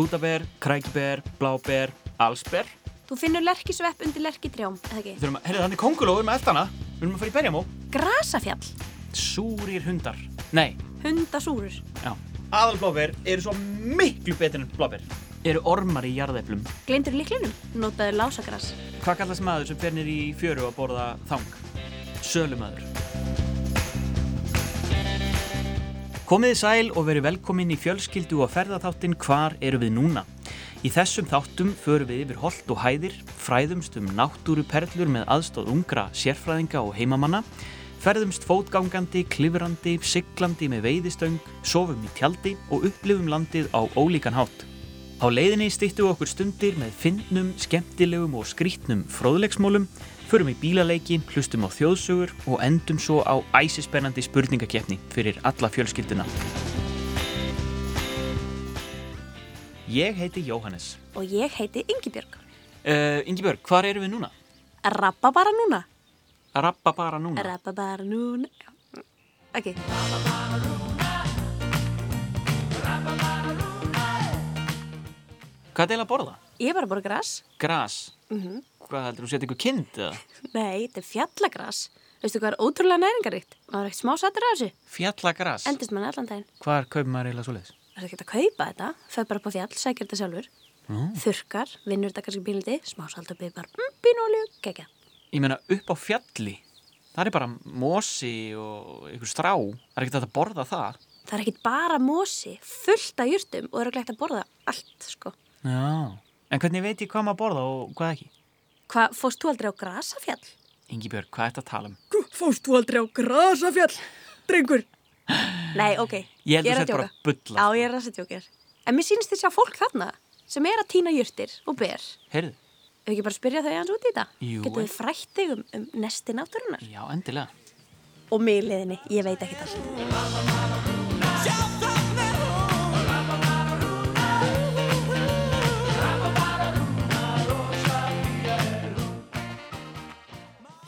hrútaber, krækiber, bláber, allsber. Þú finnur lerkisvepp undir lerkitrjám, eða ekki? Við þurfum að, heyrðu þannig konguló, við erum að eftana. Við erum að fara í berjamó. Grasafjall, Súrir hundar. Nei, hundasúrur. já. Aðalbláber eru svo miklu betur en bláber. Eru ormar í jarðeplum. Gleymdur líklinum, notaðu lásagras. Hvað kallast maður sem fer nýr í fjöru að borða þang? Sölumæður. Komiði sæl og verið velkomin í fjölskyldu og ferðaþáttin Hvar eru við núna? Í þessum þáttum förum við yfir holt og hæðir, fræðumst um náttúruperlur með aðstóð ungra sérfræðinga og heimamanna, ferðumst fótgangandi, klifrandi, siglandi með veiðistöng, sofum í tjaldi og upplifum landið á ólíkan hátt. Á leiðinni stýttum við okkur stundir með fyndnum, skemmtilegum og skrítnum fróðleiksmólum, förum í bílaleiki, hlustum á þjóðsögur og endum svo á æsispennandi spurningakeppni fyrir alla fjölskylduna. Ég heiti Jóhannes. Og ég heiti Ingibjörg. Uh, Ingibjörg, hvar eru við núna? Rappa bara núna. Rappa bara núna. Rappa bara núna. Ok, Hvað er það að borða? Ég bara að borða gras. Gras. Mm Hvað heldur þú setja ykkur kind eða? Nei, þetta er fjallagras. Veistu hvað er ótrúlega næringaríkt? Maður er ekkert smá sattur af þessu. Fjallagras. Endist mann allan daginn. Hvar kaupir maður eiginlega svoleiðis? Það er ekkert að kaupa þetta. Föð bara upp á fjall, sækir þetta sjálfur. Mm. Þurkar, vinnur þetta kannski bílindi, smá salt og pipar, mm, bínolju, gegja. Ég meina upp á fjalli. Það er bara mosi og ykkur strá. Það er ekkert að borða það. Það er ekkert bara mosi, fullt af jurtum og það er ekki hægt að borða allt, sko. Já. En hvernig veit ég hvað maður borða og hvað ekki? Hvað, fórst þú aldrei á grasafjall? Ingibjörg, hvað er þetta að tala um? Fórst þú aldrei á grasafjall, drengur? Nei, ok. Ég held er að að þetta bara djóka. bulla. Já, ég er að setja okkar. En mér sýnist þess að fólk þarna sem er að týna jurtir og ber. Heyrðu, Ef ekki bara spyrja þau hans út í þetta? Jú, Getur þið frætt þig um, um nesti náttúrunar? já, endilega. Og mig liðinni, ég veit ekki allt.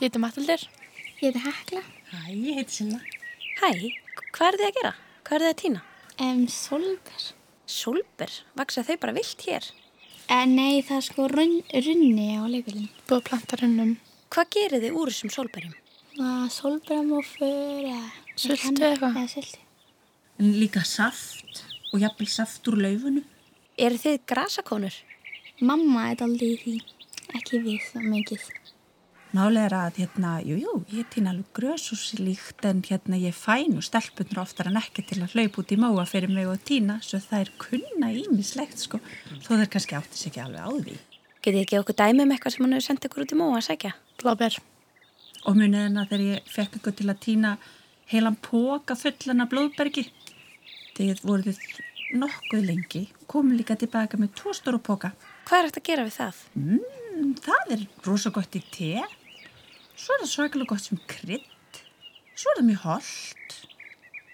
Ég heiti Matildur. Ég heiti Hekla. Hæ, ég heiti Silla. Hæ, hvað er þið að gera? Hvað er þið að týna? Um, Solber. Solber, vaksa þau bara vilt hér? Uh, nei, það er sko runn, runni á leikvölinn. Búið að planta runnum. Hvað gerir þið úr þessum solberjum? Það solberamófur eða... Sultu eitthvað? Eða sultu. En líka saft og jafnvel saft úr laufunum. Eru þið grasakónur? Mamma er aldrei í því. Ekki við það mikið. Málega er að hérna, jú, jú, ég týna alveg grös og slíkt en hérna ég fæ nú stelpunur oftar en ekki til að hlaupa út í móa fyrir mig og týna svo það er kunna ímislegt sko. Þó þeir kannski átti sig ekki alveg á því. Getið þið ekki okkur dæmi um eitthvað sem hann hefur sendið ykkur út í móa að sækja? Bláber. Og munið hérna þegar ég fekk ykkur til að týna heilan póka fullan af blóðbergi. Þið voruð nokkuð lengi og komum líka tilbaka með tvo stóru póka. Hvað er hægt að gera við það? Mm, það er rosa gott í te. Svo er það svakalega gott sem krydd. Svo er það mjög holdt.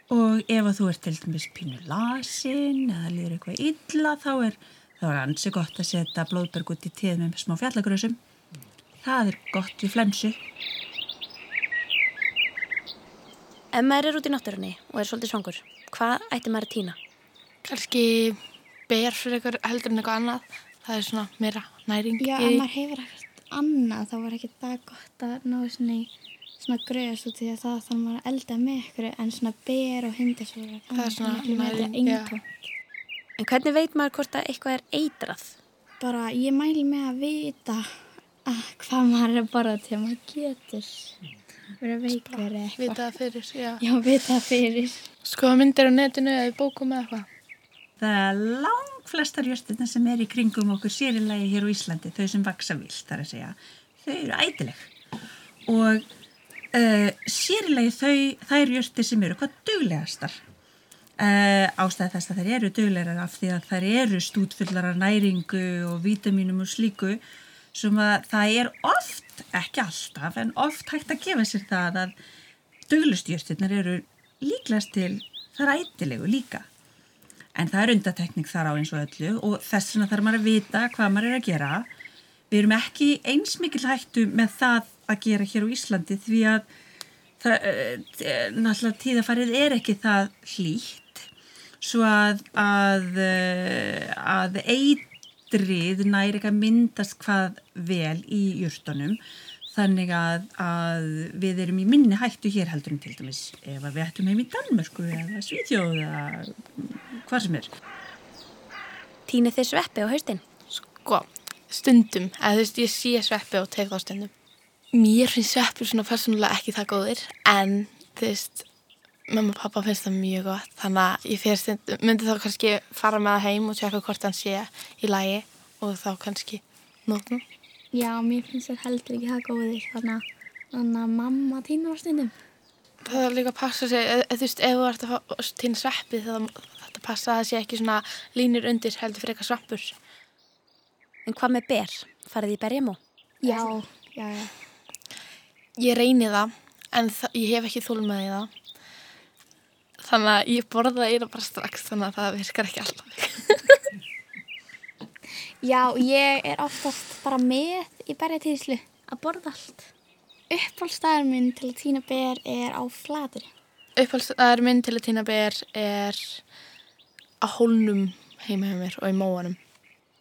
Og ef að þú ert til dæmis pínu lasin eða líður eitthvað illa þá er það ansi gott að setja blóðberg út í teð með smá fjallagrösum. Það er gott við flensu. Ef maður er út í náttúrunni og er svolítið svangur, hvað ætti maður að týna? Kannski ber fyrir ykkur heldur en eitthvað annað. Það er svona meira næring. Já, í- ef maður hefur ekkert annað þá var ekki það gott að ná svona í svona grös út í að það þannig maður að elda með ykkur en svona ber og hundasvöru. Það er svona eintómt. En hvernig veit maður hvort að eitthvað er eitrað? Bara ég mæli með að vita að hvað maður er að borða til að maður getur verið veikur eða eitthvað. Vita það fyrir, já. Já, vita það fyrir. Skoða myndir á netinu eða í bókum eða eitthvað. Það er lang flestar jörstuna sem er í kringum okkur sérilegi hér á Íslandi, þau sem vaksa vilt, þar að segja, þau eru ætileg. Og uh, sérilegi þau, þær jörtir sem eru hvað duglegastar. Uh, ástæði þess að þær eru duglegar af því að þær eru stútfullar af næringu og vítaminum og slíku sem að það er oft, ekki alltaf, en oft hægt að gefa sér það að duglustjörtirnar eru líklegast til þær ætilegu líka. En það er undatekning þar á eins og öllu og þess vegna þarf maður að vita hvað maður er að gera. Við erum ekki eins mikil hættu með það að gera hér á Íslandi því að það, uh, náttúrulega tíðafarið er ekki það hlýtt svo að, að, eh, að eitrið næri ekki að myndast hvað vel í jurtunum þannig að, að við erum í minni hættu hér heldur en til dæmis ef við ættum heim í Danmörku eða Svíþjóð eða hvað sem er. Týnið þið sveppi á haustin? Sko, stundum, eða þú veist, ég sé sveppi og tek þá stundum. Mér finnst sveppur svona persónulega ekki það góðir, en þú veist, mamma og pappa finnst það mjög gott, þannig að ég fyrir stundum, myndi þá kannski fara með það heim og tjekka hvort hann sé í lagi og þá kannski nótnum. Já, mér finnst það heldur ekki það góðir, þannig að, þannig að mamma týnur á stundum. Það er líka að passa sig, eða þú veist, ef þú ert að fá týna sveppi þá þetta passa að það sé ekki svona línur undir heldur fyrir eitthvað svampur. En hvað með ber? Farið í berjamó? Já, já, já. Ég reyni það, en það, ég hef ekki þólum með það. Þannig að ég borða það eina bara strax, þannig að það virkar ekki alltaf. Já, ég er oftast bara með í berjatíðslu að borða allt. Uppáldstæður minn til að týna ber er á flatur. Uppáhaldstæður minn til að týna ber er að hólnum heima hjá mér og í móanum.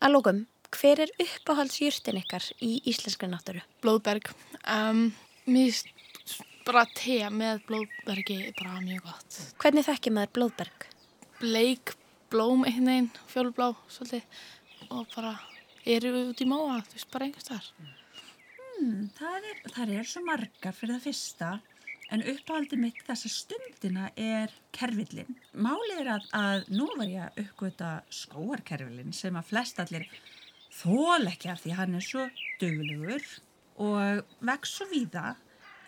Að lókum, hver er uppáhaldsjurtin ykkar í íslenskri náttúru? Blóðberg. Um, mér bara te með blóðbergi bara mjög gott. Hvernig þekki maður blóðberg? Bleik blóm einhvern veginn, fjólblá svolítið og bara eru út í móa, þú veist, bara einhvers þar. Hmm, það, er, það er svo margar fyrir það fyrsta en uppáhaldið mitt þessa stundina er kerfillin. Málið er að, að nú var ég að uppgöta skóarkerfillin sem að flest allir þól ekki af því hann er svo duglegur og vex svo víða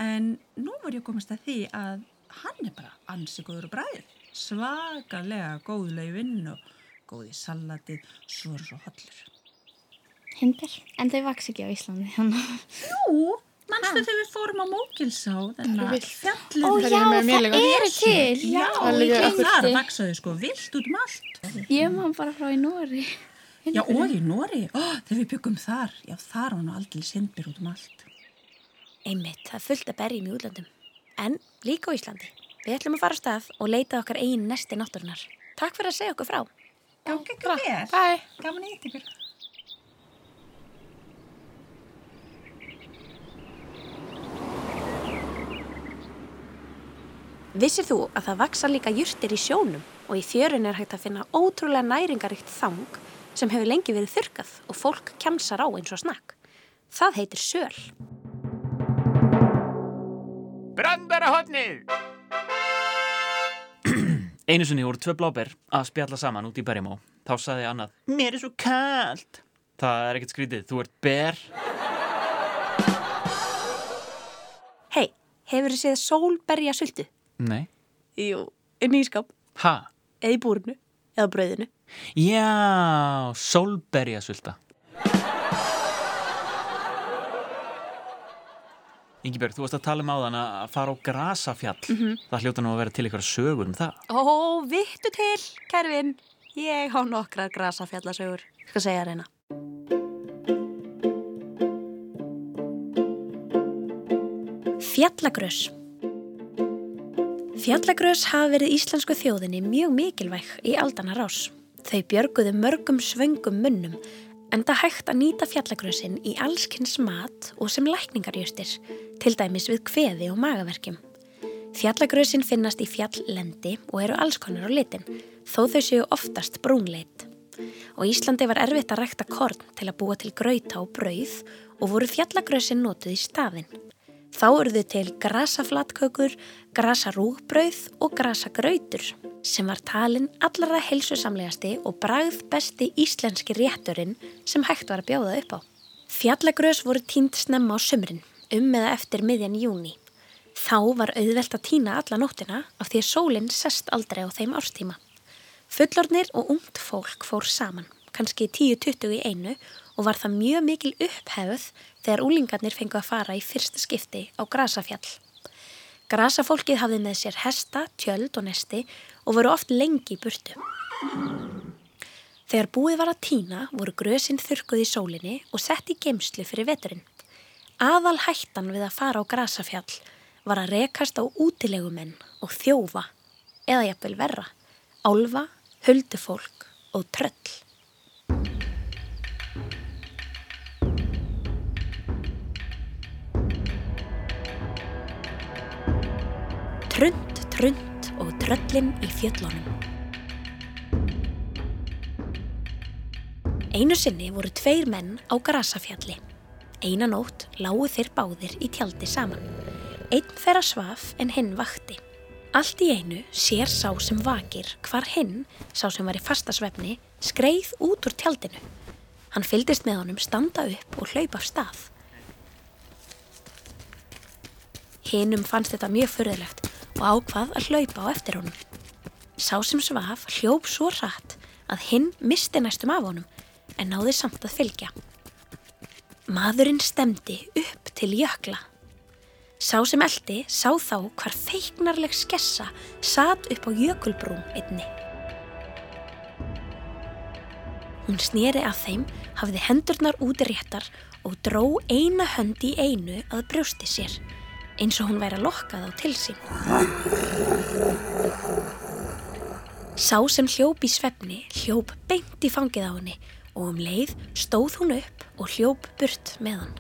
en nú var ég að komast að því að hann er bara ansi góður og bræðið. Svakalega góð laufinn og góð í salatið, svo er svo hollur. Hindir. En þau vaks ekki á Íslandi, að... Jú, mannstu þegar við fórum á Mókilsá. Ó Það er já, með mér það eru til. Já, er okkur þar vaksaðu sko vilt út um allt. Ég man bara frá í Nóri. Já, og í Nóri, þegar við byggum þar, já, þar var nú aldrei sindbyr út um allt. Einmitt, það er fullt að berjum í útlöndum. En líka á Íslandi. Við ætlum að fara á stað og leita okkar eigin nesti náttúrunar. Takk fyrir að segja okkur frá. Gangi ykkur vel. Bye! Gaman að hitta ykkur. Vissir þú að það vaksa líka jurtir í sjónum og í fjörun er hægt að finna ótrúlega næringaríkt þang sem hefur lengi verið þurkað og fólk kjamsar á eins og snakk. Það heitir söl. Brandarahotnið! Einu sinni voru tvö bláber að spjalla saman út í berjamó. Þá saði annað, mér er svo kalt. Það er ekkert skrítið, þú ert ber. Hei, hefur þið séð sólberja sultu? Nei. Jú, inn í skáp, Ha? eða í búrinu, eða brauðinu. Já, sólberjasulta. Ingibjörg, þú varst að tala um áðan að fara á grasafjall. Það hljóta nú að vera til ykkur sögur um það. Ó, vittu til, kærfinn. Ég há nokkrar grasafjallasögur. Skal segja reyna. Fjallagrös. Fjallagrös hafa verið íslensku þjóðinni mjög mikilvæg í aldana rás. Þau björguðu mörgum svöngum munnum en það hægt að nýta fjallagrösin í allskins mat og sem lækningarjustir, til dæmis við kveði og magaverkjum. Fjallagrösin finnast í fjalllendi og eru alls konar á litin, þó þau séu oftast brúnleit. Og Íslandi var erfitt að rækta korn til að búa til grauta og brauð og voru fjallagrösin notuð í staðinn. Þá urðu til grasaflatkökur, grasarúgbrauð og grasagrautur sem var talin allra heilsusamlegasti og bragð besti íslenski rétturinn sem hægt var að bjóða upp á. Fjallagrös voru tínt snemma á sumrin, um eða eftir miðjan júni. Þá var auðvelt að týna alla nóttina af því að sólinn sest aldrei á þeim árstíma. Fullornir og ungt fólk fór saman, kannski 10-20 í einu og var það mjög mikil upphefð þegar úlingarnir fengu að fara í fyrsta skipti á grasafjall. Grasafólkið hafði með sér hesta, tjöld og nesti og voru oft lengi í burtu. Þegar búið var að týna voru grösinn þurkuð í sólinni og sett í geimslu fyrir veturinn. Aðal hættan við að fara á grasafjall var að rekast á útilegumenn og þjófa eða jafnvel verra, álfa huldufólk og tröll. Trund, trund og tröllin í fjöllunum. Einu sinni voru tveir menn á grasafjalli. Eina nótt lágu þeir báðir í tjaldi saman. Einn þeirra svaf en hinn vakti. Allt í einu sér sá sem vakir hvar hinn, sá sem var í fastasvefni, skreið út úr tjaldinu. Hann fyldist með honum standa upp og hlaupa af stað. Hinnum fannst þetta mjög fyrðilegt og ákvað að hlaupa á eftir honum. Sá sem svaf hljóp svo rætt að hinn misti næstum af honum en náði samt að fylgja. Maðurinn stemdi upp til jökla. Sá sem eldi sá þá hvar feiknarleg skessa satt upp á jökulbrún einni. Hún snýri að þeim, hafði hendurnar úti réttar og dró eina hönd í einu að brjósti sér, eins og hún væri að lokka þá til sín. Sá sem hljóp í svefni hljóp beint í fangið á henni og um leið stóð hún upp og hljóp burt með hann.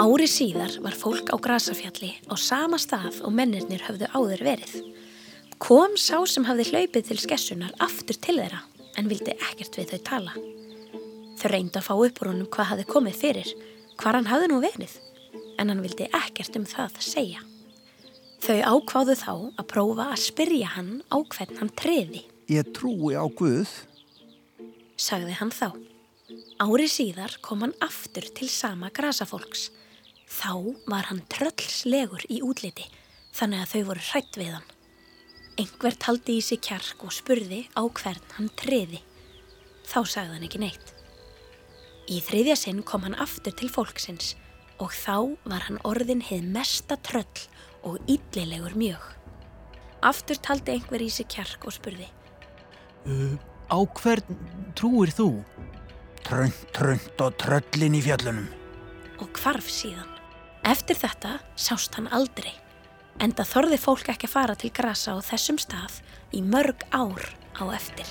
Ári síðar var fólk á Grasafjalli á sama stað og mennirnir höfðu áður verið. Kom sá sem hafði hlaupið til skessunar aftur til þeirra en vildi ekkert við þau tala. Þau reyndi að fá upp úr honum hvað hafði komið fyrir, hvar hann hafði nú verið, en hann vildi ekkert um það segja. Þau ákváðu þá að prófa að spyrja hann á hvern hann treði, Ég trúi á Guð. sagði hann þá. Ári síðar kom hann aftur til sama grasafólks. Þá var hann tröllslegur í útliti, þannig að þau voru hrætt við hann. Engver taldi í sig kjark og spurði á hvern hann treði. Þá sagði hann ekki neitt. Í þriðja sinn kom hann aftur til fólksins og þá var hann orðin hið mesta tröll og illilegur mjög. Aftur taldi einhver í sig kjark og spurði. Uh, á hvern trúir þú? Trönd, trönd og tröllin í fjallunum. og hvarf síðan. Eftir þetta sást hann aldrei, enda þorði fólk ekki að fara til grasa á þessum stað í mörg ár á eftir.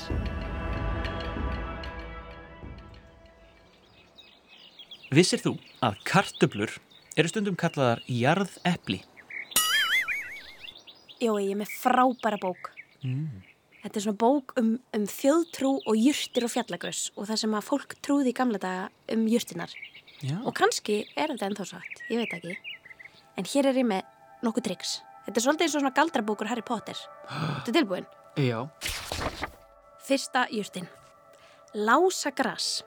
Vissir þú að kartöblur eru stundum kallaðar jarðepli? Jói, ég er með frábæra bók. Þetta er svona bók um, um þjóðtrú og jurtir og fjallagröss og það sem að fólk trúði í gamla daga um jurtinar. Já. Og kannski er þetta ennþá satt, ég veit ekki. En hér er ég með nokkuð triks. Þetta er svolítið eins og svona galdrabókur Harry Potter. Þetta er tilbúin. Já. Fyrsta jurtin. Lásagras.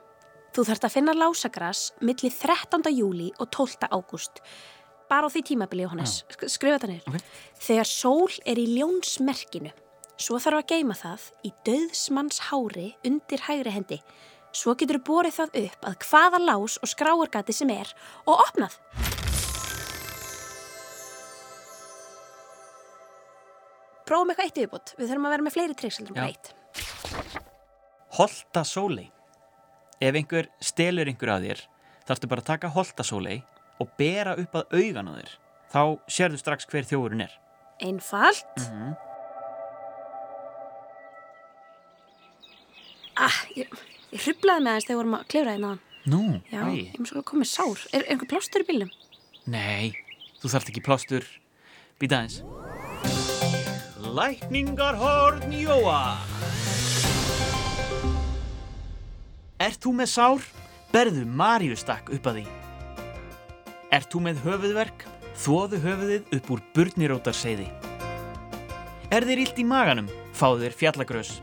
Þú þarft að finna lásagras milli 13. júli og 12. ágúst. Bara á því tímabili, Jóhannes. Sk- Skrifa þetta niður. Ok. Þegar sól er í ljónsmerkinu. Svo þarf að geima það í döðsmanns hári undir hægri hendi. Svo getur þú borið það upp að hvaða lás og skráargati sem er og opnað. Prófum eitthvað eitt viðbútt. Við þurfum að vera með fleiri triks heldur en eitt. Holta sólei. Ef einhver stelur einhver að þér, þarftu bara að taka holta sólei og bera upp að augan á þér. Þá sérðu strax hver þjófurinn er. Einfalt. Mhm. Ah, ég, ég hrublaði með þess þegar við vorum að klifra hérna. Nú, Já, æ. ég mér svo komið sár. Er einhver plástur í bílnum? Nei, þú þarft ekki plástur. Býta aðeins. Lækningarhorn Jóa. Ert þú með sár? Berðu Maríustakk upp að því. Ert þú með höfuðverk? Þóðu höfuðið upp úr burnirótarseiði. Er þér illt í maganum? Fáðu þér fjallagrös.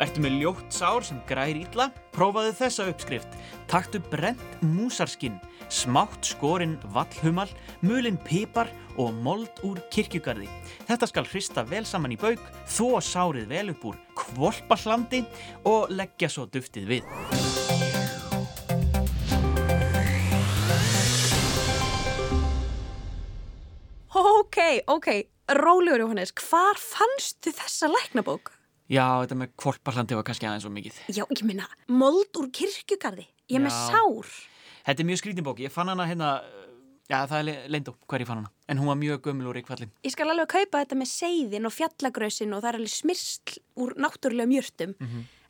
Ertu með ljótt sár sem grær illa? Prófaðu þessa uppskrift. Taktu brent músarskinn, smátt skorinn vallhumal, mulinn pipar og mold úr kirkjugarði. Þetta skal hrista vel saman í bauk, þó sárið vel upp úr kvolpahlandi og leggja svo duftið við. Ok, ok, rólegur Jóhannes, hvar fannstu þessa læknabók? Já, þetta með kvolpahlandi var kannski aðeins svo mikið. Já, ég minna, mold úr kirkjugarði. Ég er með Já. sár. Þetta er mjög skrítin bók, ég fann hana hérna, já það er leindó hver ég fann hana, en hún var mjög gömul og ríkfallin. Ég skal alveg kaupa þetta með seiðin og fjallagrausin og það er alveg smyrsl úr náttúrulega mjörtum.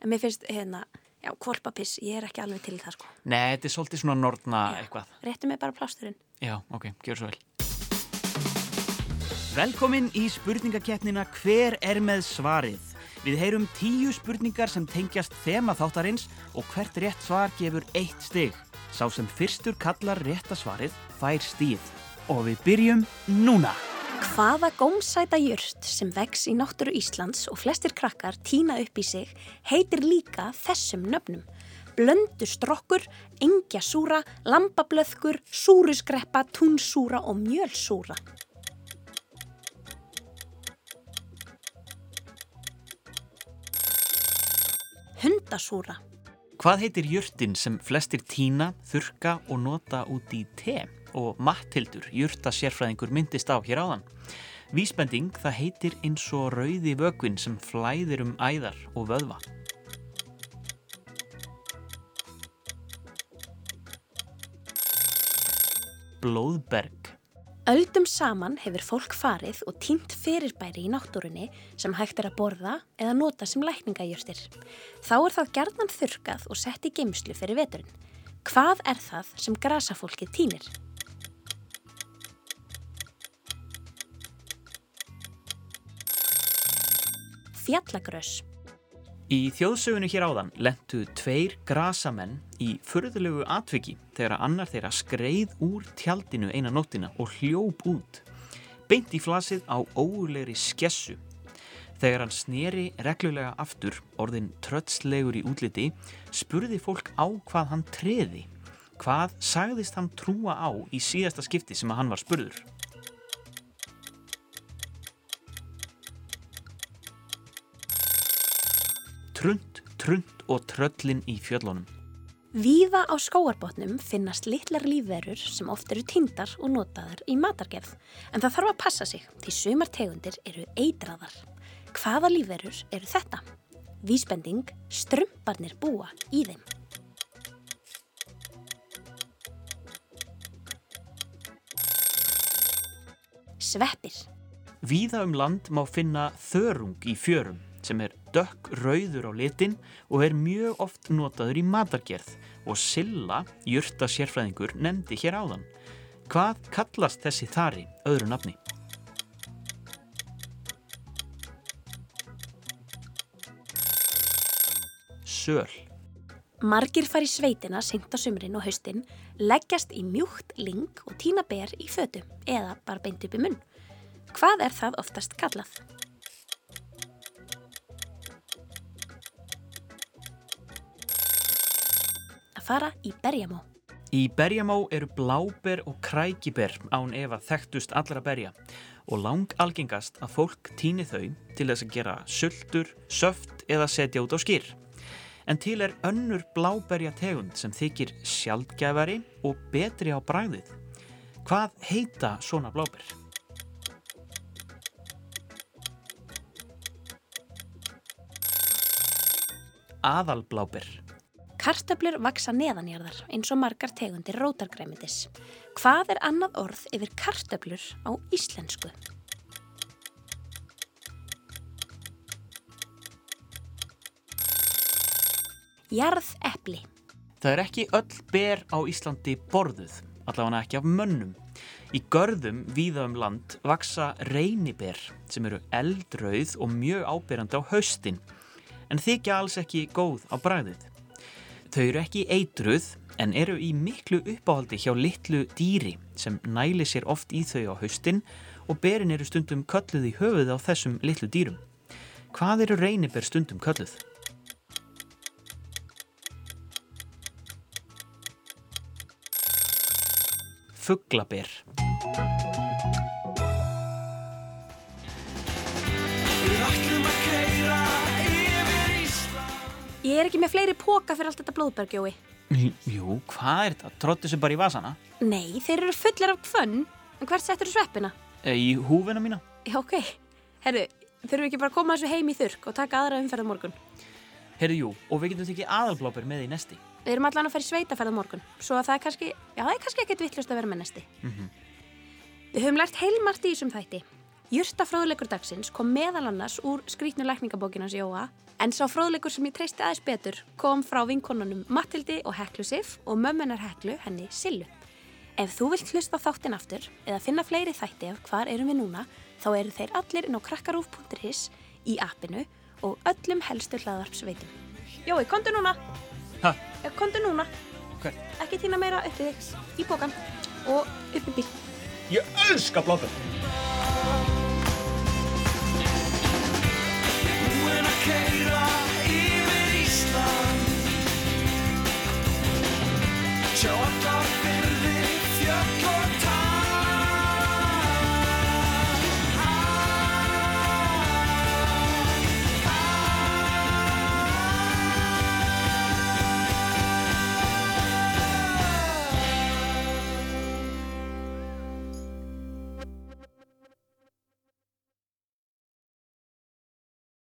En mér finnst, hérna, já, kvolpapiss, ég er ekki alveg til það, sko. Nei, þetta er svolítið svona nortna eitthvað. Réttu mig bara plásturinn. Já, ok, gjör svo vel. Velkomin í spurningakeppnina Hver er með svarið? Við heyrum tíu spurningar sem tengjast þema þáttarins og hvert rétt svar gefur eitt stig. Sá sem fyrstur kallar rétta svarið fær stíð. Og við byrjum núna. Hvaða gómsæta jurt sem vex í náttúru Íslands og flestir krakkar týna upp í sig heitir líka þessum nöfnum. Blöndustrokkur, engjasúra, lambablöðkur, súrusgreppa, túnsúra og mjölsúra. Hundasúra. Hvað heitir jurtin sem flestir tína, þurka og nota út í te? Og Matthildur, jurta sérfræðingur, myndist á hér áðan. Vísbending það heitir eins og rauði vögvin sem flæðir um æðar og vöðva. Blóðberg. Öldum saman hefur fólk farið og týnt fyrirbæri í náttúrunni sem hægt er að borða eða nota sem lækningajurtir. Þá er það gerðan þurkað og sett í geimslu fyrir veturinn. Hvað er það sem grasafólkið týnir? Fjallagrös. Í þjóðsögunu hér áðan lentu tveir grasamenn í furðulegu atviki þegar annar þeirra skreið úr tjaldinu eina nóttina og hljóp út. Beint í flasið á óulegri skessu. Þegar hann sneri reglulega aftur, orðin trötslegur í útliti, spurði fólk á hvað hann treði. Hvað sagðist hann trúa á í síðasta skipti sem hann var spurður? Trunt, trunt og tröllin í fjöllunum. Víða á skóarbotnum finnast litlar lífverur sem oft eru tindar og notaðar í matargerð. En það þarf að passa sig því sumar tegundir eru eitraðar. Hvaða lífverur eru þetta? Vísbending, strömbarnir búa í þeim. Sveppir. Víða um land má finna þörung í fjörum sem er dökk rauður á litin og er mjög oft notaður í matargerð og Silla, jurta sérfræðingur, nefndi hér áðan. Hvað kallast þessi þari öðru nafni? Söl. Margir fari sveitina seint á sumrin og haustin, leggjast í mjúkt ling og tína ber í fötu eða bara beint upp í munn. Hvað er það oftast kallað? Fara í berjamó. Í berjamó eru bláber og krækiber án ef að þekktust allra berja og lang algengast að fólk týni þau til þess að gera sultur, söft eða setja út á skýr. En til er önnur bláberja tegund sem þykir sjaldgæfari og betri á bragðið. Hvað heita svona bláber? Aðalbláber. Kartöflur vaksa neðanjarðar eins og margar tegundir rótargræmitis. Hvað er annað orð yfir kartöflur á íslensku? Jarðepli. Það er ekki öll ber á Íslandi borðuð, allavega ekki af mönnum. Í görðum víða um land vaksa reyniber sem eru eldrauð og mjög ábyrjandi á haustin, en þykja alls ekki góð á bragðið. Þau eru ekki eitruð en eru í miklu uppáhaldi hjá litlu dýri sem næli sér oft í þau á haustin og berin eru stundum kölluð í höfuð á þessum litlu dýrum. Hvað eru reyniber stundum kölluð? Fuglaber. Ég er ekki með fleiri póka fyrir allt þetta blóðbergjói. Jú, hvað er þetta? Tróttu sér bara í vasana? Nei, þeir eru fullir af fönn. En hvert settur þú sveppina? Eh, Í húfina mína? Já, ok. Herru, þurfum við ekki bara að koma þessu heim í þurrk og taka aðra umferð á morgun? Heyrðu, jú, og við getum tekið aðalblóper með í nesti. Við erum allan að fara í sveitaferð á morgun, svo að það er kannski, já það er kannski ekkert vittlust að vera mennesti. Við höfum lært heilmart í þessum þætti. Jurta fróðleikur dagsins kom meðal annars úr skrítnu lækningabókinans Jóa, en sá fróðleikur sem ég treysti aðeins betur kom frá vinkonunum Matildi og Heklu Sif og mömmunar Heklu henni Sillu. Ef þú vilt hlusta þáttinn aftur eða finna fleiri þætti af hvar erum við núna, þá eru þeir allir inn á krakkarúf.is í appinu og öllum helstu hlaðvarpsveitum. Jói, kontu núna! Ha? Já, kontu núna! Hver? Ekki týna meira upp í þig, í bókan og upp í bíl. Ég elska blóðböld! show up.